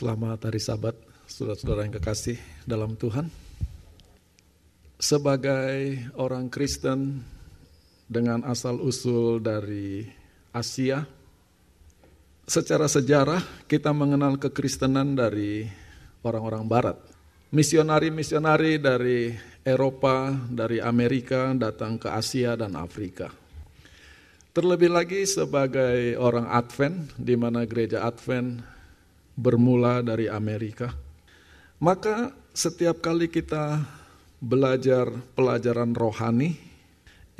Selamat hari Sabat, saudara-saudara yang kekasih dalam Tuhan. Sebagai orang Kristen dengan asal-usul dari Asia, secara sejarah kita mengenal kekristenan dari orang-orang Barat. Misionari-misionari dari Eropa, dari Amerika datang ke Asia dan Afrika. Terlebih lagi sebagai orang Advent, di mana gereja Advent bermula dari Amerika. Maka setiap kali kita belajar pelajaran rohani,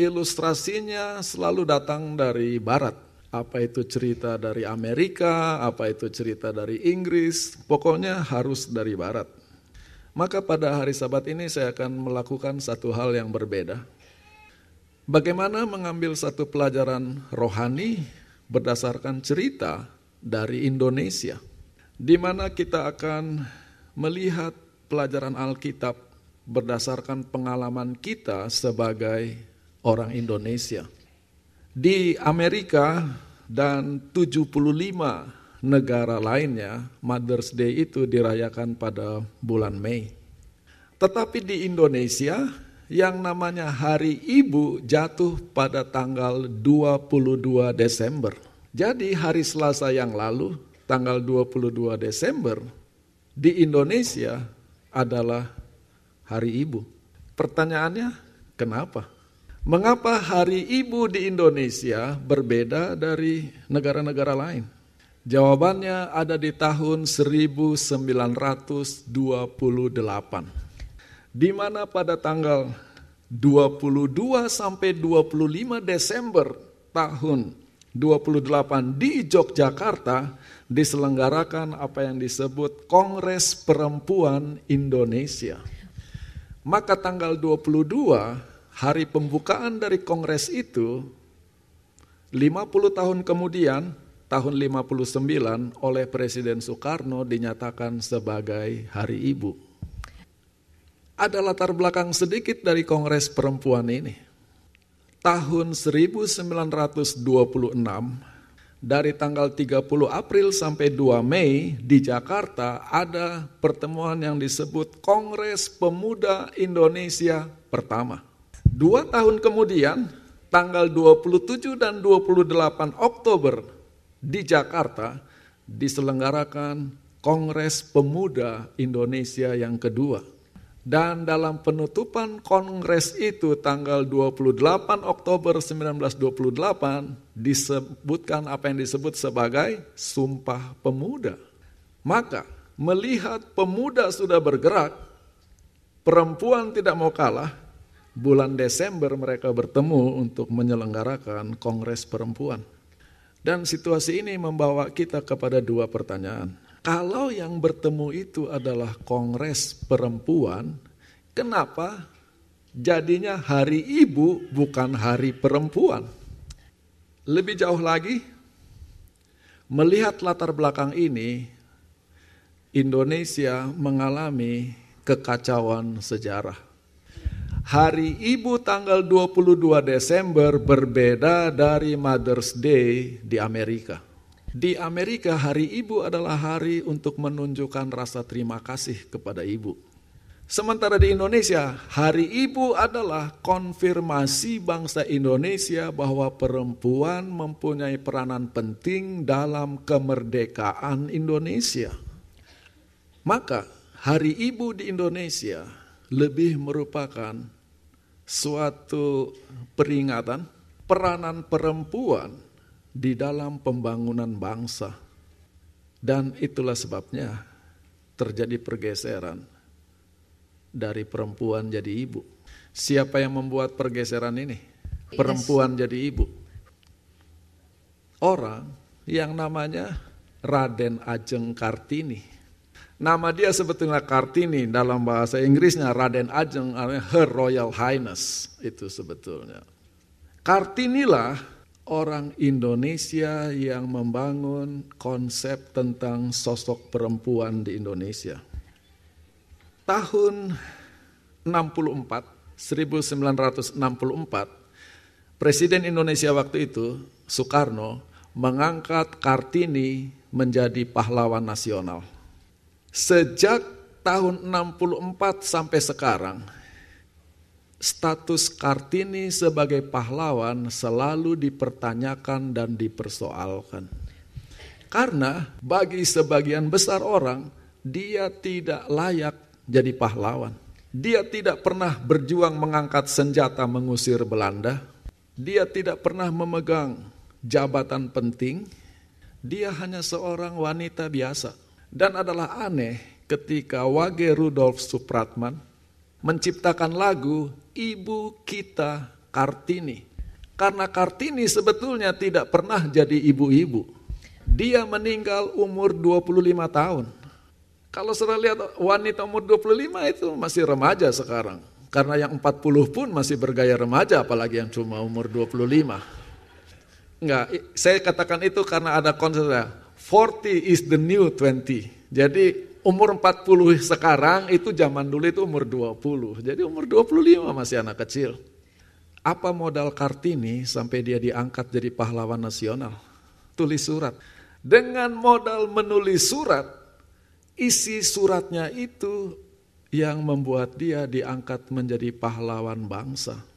ilustrasinya selalu datang dari barat. Apa itu cerita dari Amerika, apa itu cerita dari Inggris, pokoknya harus dari barat. Maka pada hari sabat ini saya akan melakukan satu hal yang berbeda. Bagaimana mengambil satu pelajaran rohani berdasarkan cerita dari Indonesia di mana kita akan melihat pelajaran Alkitab berdasarkan pengalaman kita sebagai orang Indonesia. Di Amerika dan 75 negara lainnya, Mother's Day itu dirayakan pada bulan Mei. Tetapi di Indonesia, yang namanya Hari Ibu jatuh pada tanggal 22 Desember. Jadi hari Selasa yang lalu, tanggal 22 Desember di Indonesia adalah Hari Ibu. Pertanyaannya, kenapa? Mengapa Hari Ibu di Indonesia berbeda dari negara-negara lain? Jawabannya ada di tahun 1928. Di mana pada tanggal 22 sampai 25 Desember tahun 28 di Yogyakarta diselenggarakan apa yang disebut Kongres Perempuan Indonesia. Maka tanggal 22 hari pembukaan dari kongres itu 50 tahun kemudian tahun 59 oleh Presiden Soekarno dinyatakan sebagai Hari Ibu. Ada latar belakang sedikit dari Kongres Perempuan ini. Tahun 1926 dari tanggal 30 April sampai 2 Mei di Jakarta ada pertemuan yang disebut Kongres Pemuda Indonesia pertama. Dua tahun kemudian, tanggal 27 dan 28 Oktober di Jakarta diselenggarakan Kongres Pemuda Indonesia yang kedua. Dan dalam penutupan kongres itu tanggal 28 Oktober 1928 disebutkan apa yang disebut sebagai Sumpah Pemuda. Maka melihat pemuda sudah bergerak, perempuan tidak mau kalah, bulan Desember mereka bertemu untuk menyelenggarakan kongres perempuan. Dan situasi ini membawa kita kepada dua pertanyaan. Kalau yang bertemu itu adalah kongres perempuan, kenapa jadinya hari ibu bukan hari perempuan? Lebih jauh lagi, melihat latar belakang ini, Indonesia mengalami kekacauan sejarah. Hari Ibu tanggal 22 Desember berbeda dari Mother's Day di Amerika. Di Amerika hari ibu adalah hari untuk menunjukkan rasa terima kasih kepada ibu. Sementara di Indonesia, hari ibu adalah konfirmasi bangsa Indonesia bahwa perempuan mempunyai peranan penting dalam kemerdekaan Indonesia. Maka hari ibu di Indonesia lebih merupakan suatu peringatan peranan perempuan di dalam pembangunan bangsa. Dan itulah sebabnya terjadi pergeseran dari perempuan jadi ibu. Siapa yang membuat pergeseran ini? Perempuan jadi ibu. Orang yang namanya Raden Ajeng Kartini. Nama dia sebetulnya Kartini dalam bahasa Inggrisnya Raden Ajeng Her Royal Highness itu sebetulnya. Kartinilah orang Indonesia yang membangun konsep tentang sosok perempuan di Indonesia. Tahun 64, 1964, Presiden Indonesia waktu itu, Soekarno, mengangkat Kartini menjadi pahlawan nasional. Sejak tahun 64 sampai sekarang, status Kartini sebagai pahlawan selalu dipertanyakan dan dipersoalkan. Karena bagi sebagian besar orang, dia tidak layak jadi pahlawan. Dia tidak pernah berjuang mengangkat senjata mengusir Belanda. Dia tidak pernah memegang jabatan penting. Dia hanya seorang wanita biasa. Dan adalah aneh ketika Wage Rudolf Supratman menciptakan lagu Ibu Kita Kartini. Karena Kartini sebetulnya tidak pernah jadi ibu-ibu. Dia meninggal umur 25 tahun. Kalau sudah lihat wanita umur 25 itu masih remaja sekarang. Karena yang 40 pun masih bergaya remaja apalagi yang cuma umur 25. Enggak, saya katakan itu karena ada konsep 40 is the new 20. Jadi umur 40 sekarang itu zaman dulu itu umur 20. Jadi umur 25 masih anak kecil. Apa modal Kartini sampai dia diangkat jadi pahlawan nasional? Tulis surat. Dengan modal menulis surat, isi suratnya itu yang membuat dia diangkat menjadi pahlawan bangsa.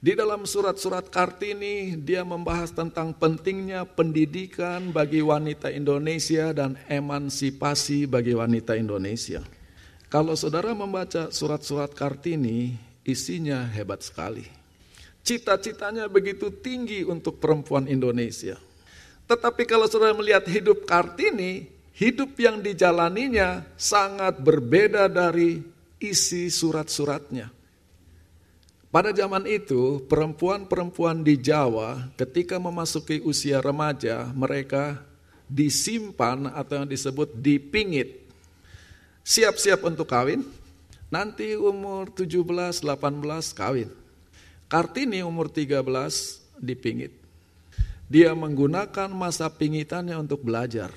Di dalam surat-surat Kartini, dia membahas tentang pentingnya pendidikan bagi wanita Indonesia dan emansipasi bagi wanita Indonesia. Kalau saudara membaca surat-surat Kartini, isinya hebat sekali. Cita-citanya begitu tinggi untuk perempuan Indonesia. Tetapi kalau saudara melihat hidup Kartini, hidup yang dijalaninya sangat berbeda dari isi surat-suratnya. Pada zaman itu, perempuan-perempuan di Jawa ketika memasuki usia remaja, mereka disimpan atau yang disebut dipingit. Siap-siap untuk kawin, nanti umur 17, 18 kawin. Kartini umur 13 dipingit. Dia menggunakan masa pingitannya untuk belajar.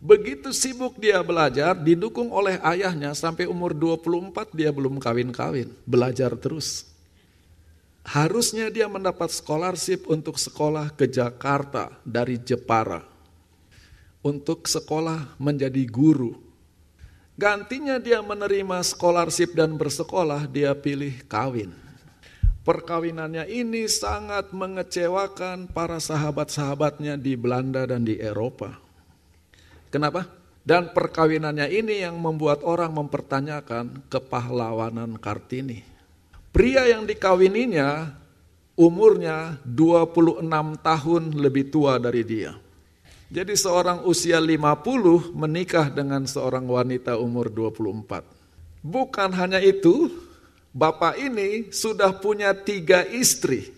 Begitu sibuk dia belajar, didukung oleh ayahnya sampai umur 24 dia belum kawin-kawin, belajar terus. Harusnya dia mendapat scholarship untuk sekolah ke Jakarta dari Jepara. Untuk sekolah menjadi guru. Gantinya dia menerima scholarship dan bersekolah, dia pilih kawin. Perkawinannya ini sangat mengecewakan para sahabat-sahabatnya di Belanda dan di Eropa. Kenapa? Dan perkawinannya ini yang membuat orang mempertanyakan kepahlawanan Kartini. Pria yang dikawininya umurnya 26 tahun lebih tua dari dia. Jadi seorang usia 50 menikah dengan seorang wanita umur 24. Bukan hanya itu, bapak ini sudah punya tiga istri.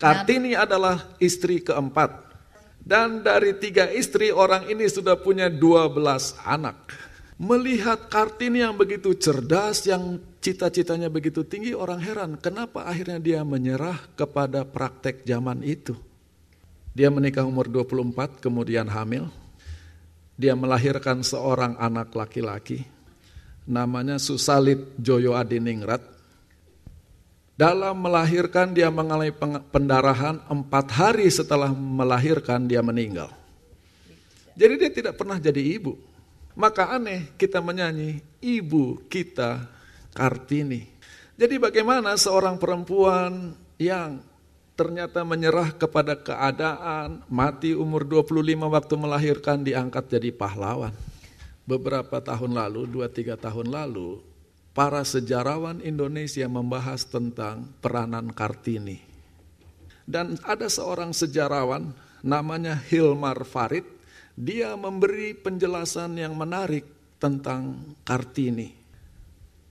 Kartini adalah istri keempat. Dan dari tiga istri orang ini sudah punya 12 anak. Melihat Kartini yang begitu cerdas, yang cita-citanya begitu tinggi, orang heran kenapa akhirnya dia menyerah kepada praktek zaman itu. Dia menikah umur 24, kemudian hamil. Dia melahirkan seorang anak laki-laki, namanya Susalit Joyo Adiningrat. Dalam melahirkan dia mengalami pendarahan, empat hari setelah melahirkan dia meninggal. Jadi dia tidak pernah jadi ibu. Maka aneh kita menyanyi ibu kita Kartini. Jadi bagaimana seorang perempuan yang ternyata menyerah kepada keadaan, mati umur 25 waktu melahirkan diangkat jadi pahlawan. Beberapa tahun lalu, dua tiga tahun lalu, para sejarawan Indonesia membahas tentang peranan Kartini. Dan ada seorang sejarawan namanya Hilmar Farid dia memberi penjelasan yang menarik tentang Kartini.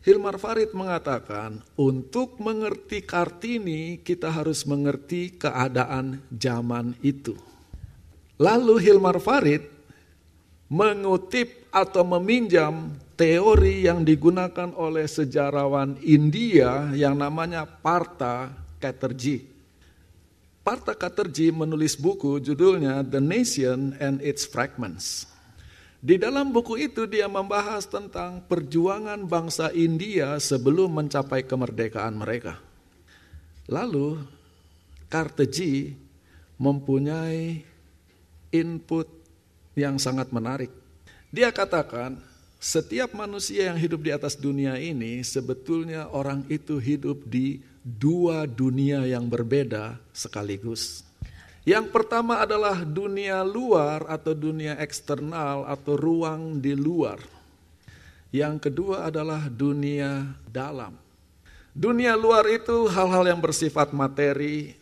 Hilmar Farid mengatakan, untuk mengerti Kartini kita harus mengerti keadaan zaman itu. Lalu Hilmar Farid mengutip atau meminjam teori yang digunakan oleh sejarawan India yang namanya Partha Chatterjee. Parta Katerji menulis buku judulnya The Nation and Its Fragments. Di dalam buku itu dia membahas tentang perjuangan bangsa India sebelum mencapai kemerdekaan mereka. Lalu Karteji mempunyai input yang sangat menarik. Dia katakan setiap manusia yang hidup di atas dunia ini sebetulnya orang itu hidup di dua dunia yang berbeda sekaligus. Yang pertama adalah dunia luar atau dunia eksternal atau ruang di luar. Yang kedua adalah dunia dalam. Dunia luar itu hal-hal yang bersifat materi,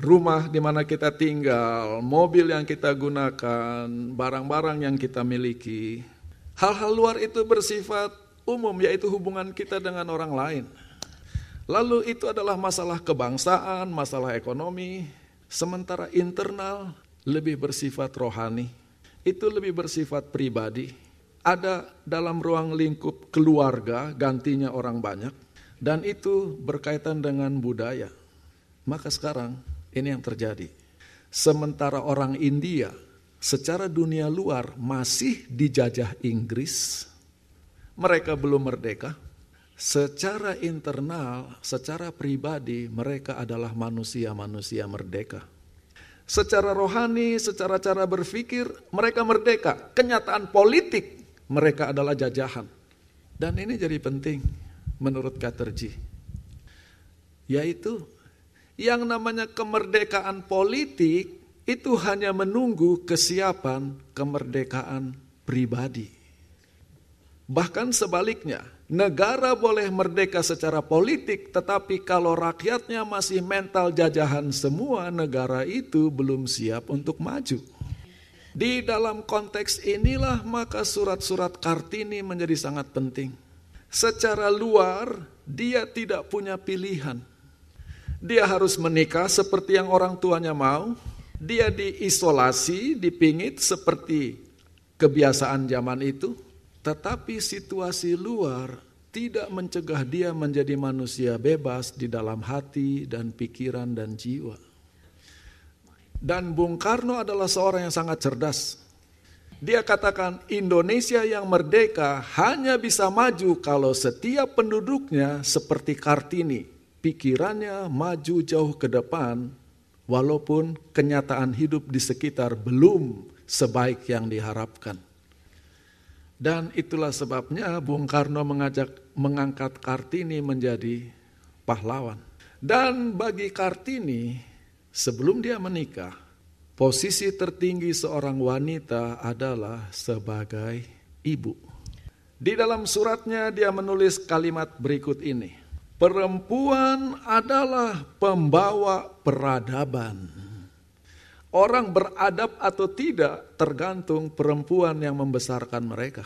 rumah di mana kita tinggal, mobil yang kita gunakan, barang-barang yang kita miliki. Hal-hal luar itu bersifat umum, yaitu hubungan kita dengan orang lain. Lalu itu adalah masalah kebangsaan, masalah ekonomi, sementara internal lebih bersifat rohani. Itu lebih bersifat pribadi. Ada dalam ruang lingkup keluarga, gantinya orang banyak, dan itu berkaitan dengan budaya. Maka sekarang ini yang terjadi. Sementara orang India secara dunia luar masih dijajah Inggris, mereka belum merdeka. Secara internal, secara pribadi, mereka adalah manusia-manusia merdeka. Secara rohani, secara cara berpikir, mereka merdeka. Kenyataan politik, mereka adalah jajahan. Dan ini jadi penting menurut Katerji. Yaitu yang namanya kemerdekaan politik itu hanya menunggu kesiapan kemerdekaan pribadi. Bahkan sebaliknya, negara boleh merdeka secara politik, tetapi kalau rakyatnya masih mental jajahan semua, negara itu belum siap untuk maju. Di dalam konteks inilah maka surat-surat Kartini menjadi sangat penting. Secara luar, dia tidak punya pilihan dia harus menikah seperti yang orang tuanya mau. Dia diisolasi, dipingit seperti kebiasaan zaman itu. Tetapi situasi luar tidak mencegah dia menjadi manusia bebas di dalam hati dan pikiran dan jiwa. Dan Bung Karno adalah seorang yang sangat cerdas. Dia katakan Indonesia yang merdeka hanya bisa maju kalau setiap penduduknya seperti Kartini, pikirannya maju jauh ke depan, walaupun kenyataan hidup di sekitar belum sebaik yang diharapkan. Dan itulah sebabnya Bung Karno mengajak mengangkat Kartini menjadi pahlawan. Dan bagi Kartini, sebelum dia menikah, posisi tertinggi seorang wanita adalah sebagai ibu. Di dalam suratnya dia menulis kalimat berikut ini. Perempuan adalah pembawa peradaban. Orang beradab atau tidak tergantung perempuan yang membesarkan mereka.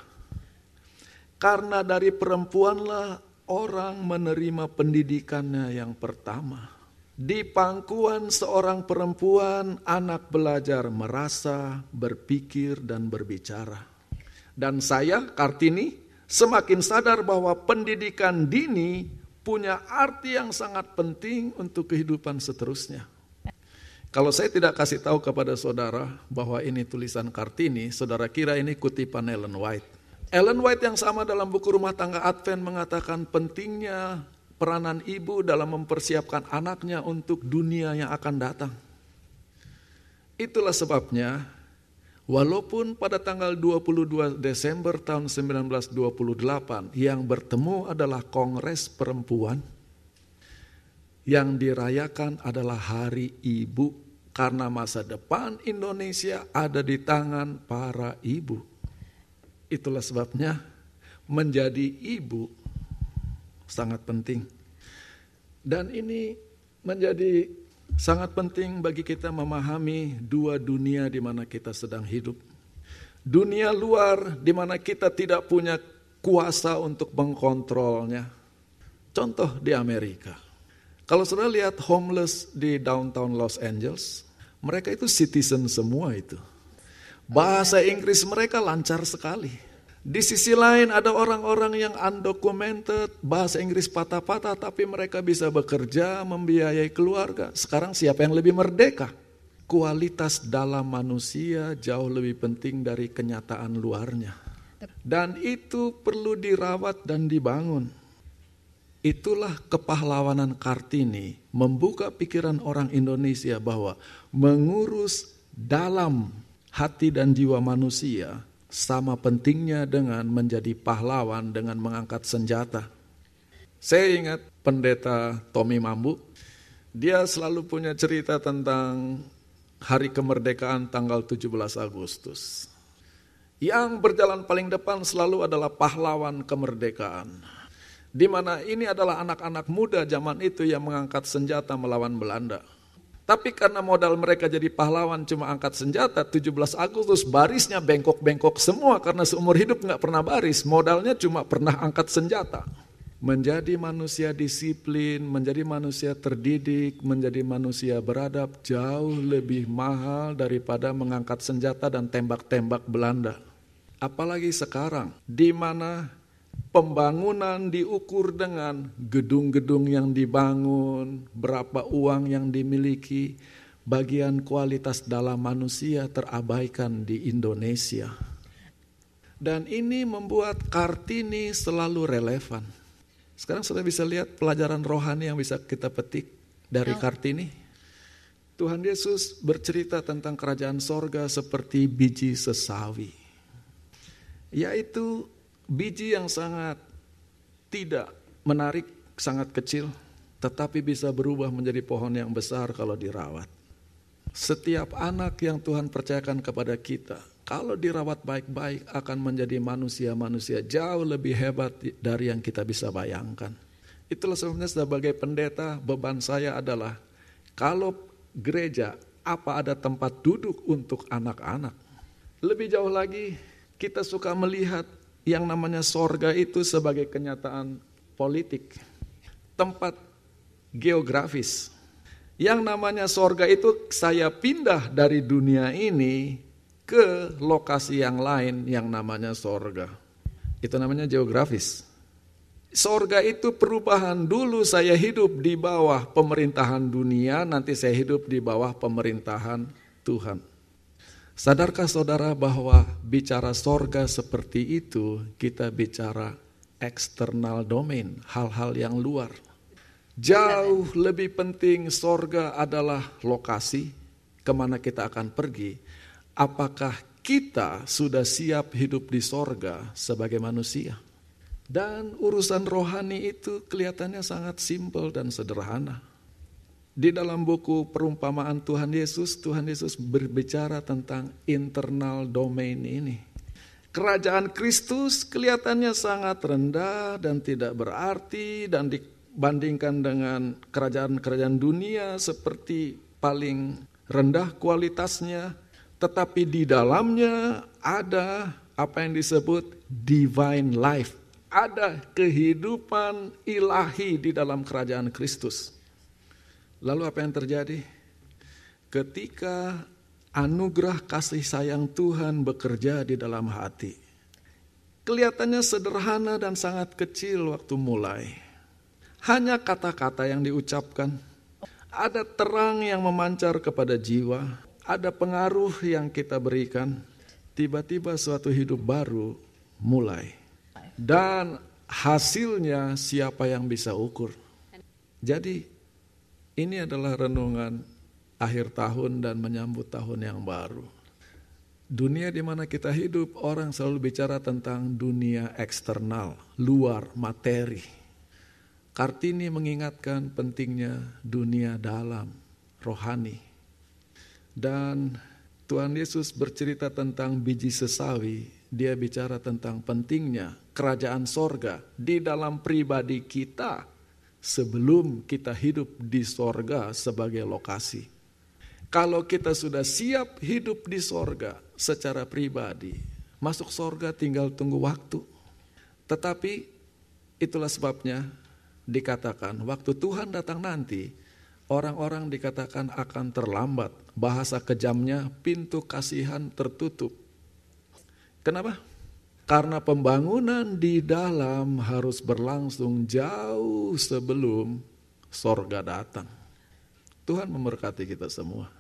Karena dari perempuanlah orang menerima pendidikannya yang pertama. Di pangkuan seorang perempuan, anak belajar merasa, berpikir, dan berbicara. Dan saya, Kartini, semakin sadar bahwa pendidikan dini punya arti yang sangat penting untuk kehidupan seterusnya. Kalau saya tidak kasih tahu kepada saudara bahwa ini tulisan Kartini, saudara kira ini kutipan Ellen White. Ellen White yang sama dalam buku Rumah Tangga Advent mengatakan pentingnya peranan ibu dalam mempersiapkan anaknya untuk dunia yang akan datang. Itulah sebabnya Walaupun pada tanggal 22 Desember tahun 1928 yang bertemu adalah Kongres Perempuan, yang dirayakan adalah Hari Ibu karena masa depan Indonesia ada di tangan para ibu. Itulah sebabnya menjadi ibu sangat penting. Dan ini menjadi Sangat penting bagi kita memahami dua dunia di mana kita sedang hidup. Dunia luar di mana kita tidak punya kuasa untuk mengkontrolnya. Contoh di Amerika. Kalau sudah lihat homeless di downtown Los Angeles, mereka itu citizen semua itu. Bahasa Inggris mereka lancar sekali. Di sisi lain ada orang-orang yang undocumented, bahasa Inggris patah-patah tapi mereka bisa bekerja, membiayai keluarga. Sekarang siapa yang lebih merdeka? Kualitas dalam manusia jauh lebih penting dari kenyataan luarnya. Dan itu perlu dirawat dan dibangun. Itulah kepahlawanan Kartini membuka pikiran orang Indonesia bahwa mengurus dalam hati dan jiwa manusia sama pentingnya dengan menjadi pahlawan dengan mengangkat senjata. Saya ingat pendeta Tommy Mambu, dia selalu punya cerita tentang hari kemerdekaan tanggal 17 Agustus. Yang berjalan paling depan selalu adalah pahlawan kemerdekaan. Di mana ini adalah anak-anak muda zaman itu yang mengangkat senjata melawan Belanda. Tapi karena modal mereka jadi pahlawan cuma angkat senjata, 17 Agustus barisnya bengkok-bengkok semua karena seumur hidup nggak pernah baris, modalnya cuma pernah angkat senjata. Menjadi manusia disiplin, menjadi manusia terdidik, menjadi manusia beradab jauh lebih mahal daripada mengangkat senjata dan tembak-tembak Belanda. Apalagi sekarang, di mana pembangunan diukur dengan gedung-gedung yang dibangun, berapa uang yang dimiliki, bagian kualitas dalam manusia terabaikan di Indonesia. Dan ini membuat Kartini selalu relevan. Sekarang sudah bisa lihat pelajaran rohani yang bisa kita petik dari Kartini. Tuhan Yesus bercerita tentang kerajaan sorga seperti biji sesawi. Yaitu biji yang sangat tidak menarik, sangat kecil, tetapi bisa berubah menjadi pohon yang besar kalau dirawat. Setiap anak yang Tuhan percayakan kepada kita, kalau dirawat baik-baik akan menjadi manusia-manusia jauh lebih hebat dari yang kita bisa bayangkan. Itulah sebabnya sebagai pendeta beban saya adalah kalau gereja apa ada tempat duduk untuk anak-anak. Lebih jauh lagi kita suka melihat yang namanya sorga itu sebagai kenyataan politik, tempat geografis. Yang namanya sorga itu saya pindah dari dunia ini ke lokasi yang lain yang namanya sorga. Itu namanya geografis. Sorga itu perubahan dulu saya hidup di bawah pemerintahan dunia, nanti saya hidup di bawah pemerintahan Tuhan. Sadarkah saudara bahwa bicara sorga seperti itu kita bicara eksternal domain, hal-hal yang luar. Jauh lebih penting sorga adalah lokasi ke mana kita akan pergi. Apakah kita sudah siap hidup di sorga sebagai manusia? Dan urusan rohani itu kelihatannya sangat simpel dan sederhana. Di dalam buku perumpamaan Tuhan Yesus, Tuhan Yesus berbicara tentang internal domain ini. Kerajaan Kristus kelihatannya sangat rendah dan tidak berarti dan dibandingkan dengan kerajaan-kerajaan dunia seperti paling rendah kualitasnya, tetapi di dalamnya ada apa yang disebut divine life. Ada kehidupan ilahi di dalam kerajaan Kristus. Lalu apa yang terjadi? Ketika anugerah kasih sayang Tuhan bekerja di dalam hati. Kelihatannya sederhana dan sangat kecil waktu mulai. Hanya kata-kata yang diucapkan. Ada terang yang memancar kepada jiwa. Ada pengaruh yang kita berikan. Tiba-tiba suatu hidup baru mulai. Dan hasilnya siapa yang bisa ukur. Jadi ini adalah renungan akhir tahun dan menyambut tahun yang baru. Dunia di mana kita hidup, orang selalu bicara tentang dunia eksternal, luar, materi. Kartini mengingatkan pentingnya dunia dalam, rohani. Dan Tuhan Yesus bercerita tentang biji sesawi, dia bicara tentang pentingnya kerajaan sorga di dalam pribadi kita sebelum kita hidup di sorga sebagai lokasi. Kalau kita sudah siap hidup di sorga secara pribadi, masuk sorga tinggal tunggu waktu. Tetapi itulah sebabnya dikatakan waktu Tuhan datang nanti, orang-orang dikatakan akan terlambat. Bahasa kejamnya pintu kasihan tertutup. Kenapa? Karena pembangunan di dalam harus berlangsung jauh sebelum sorga datang. Tuhan memberkati kita semua.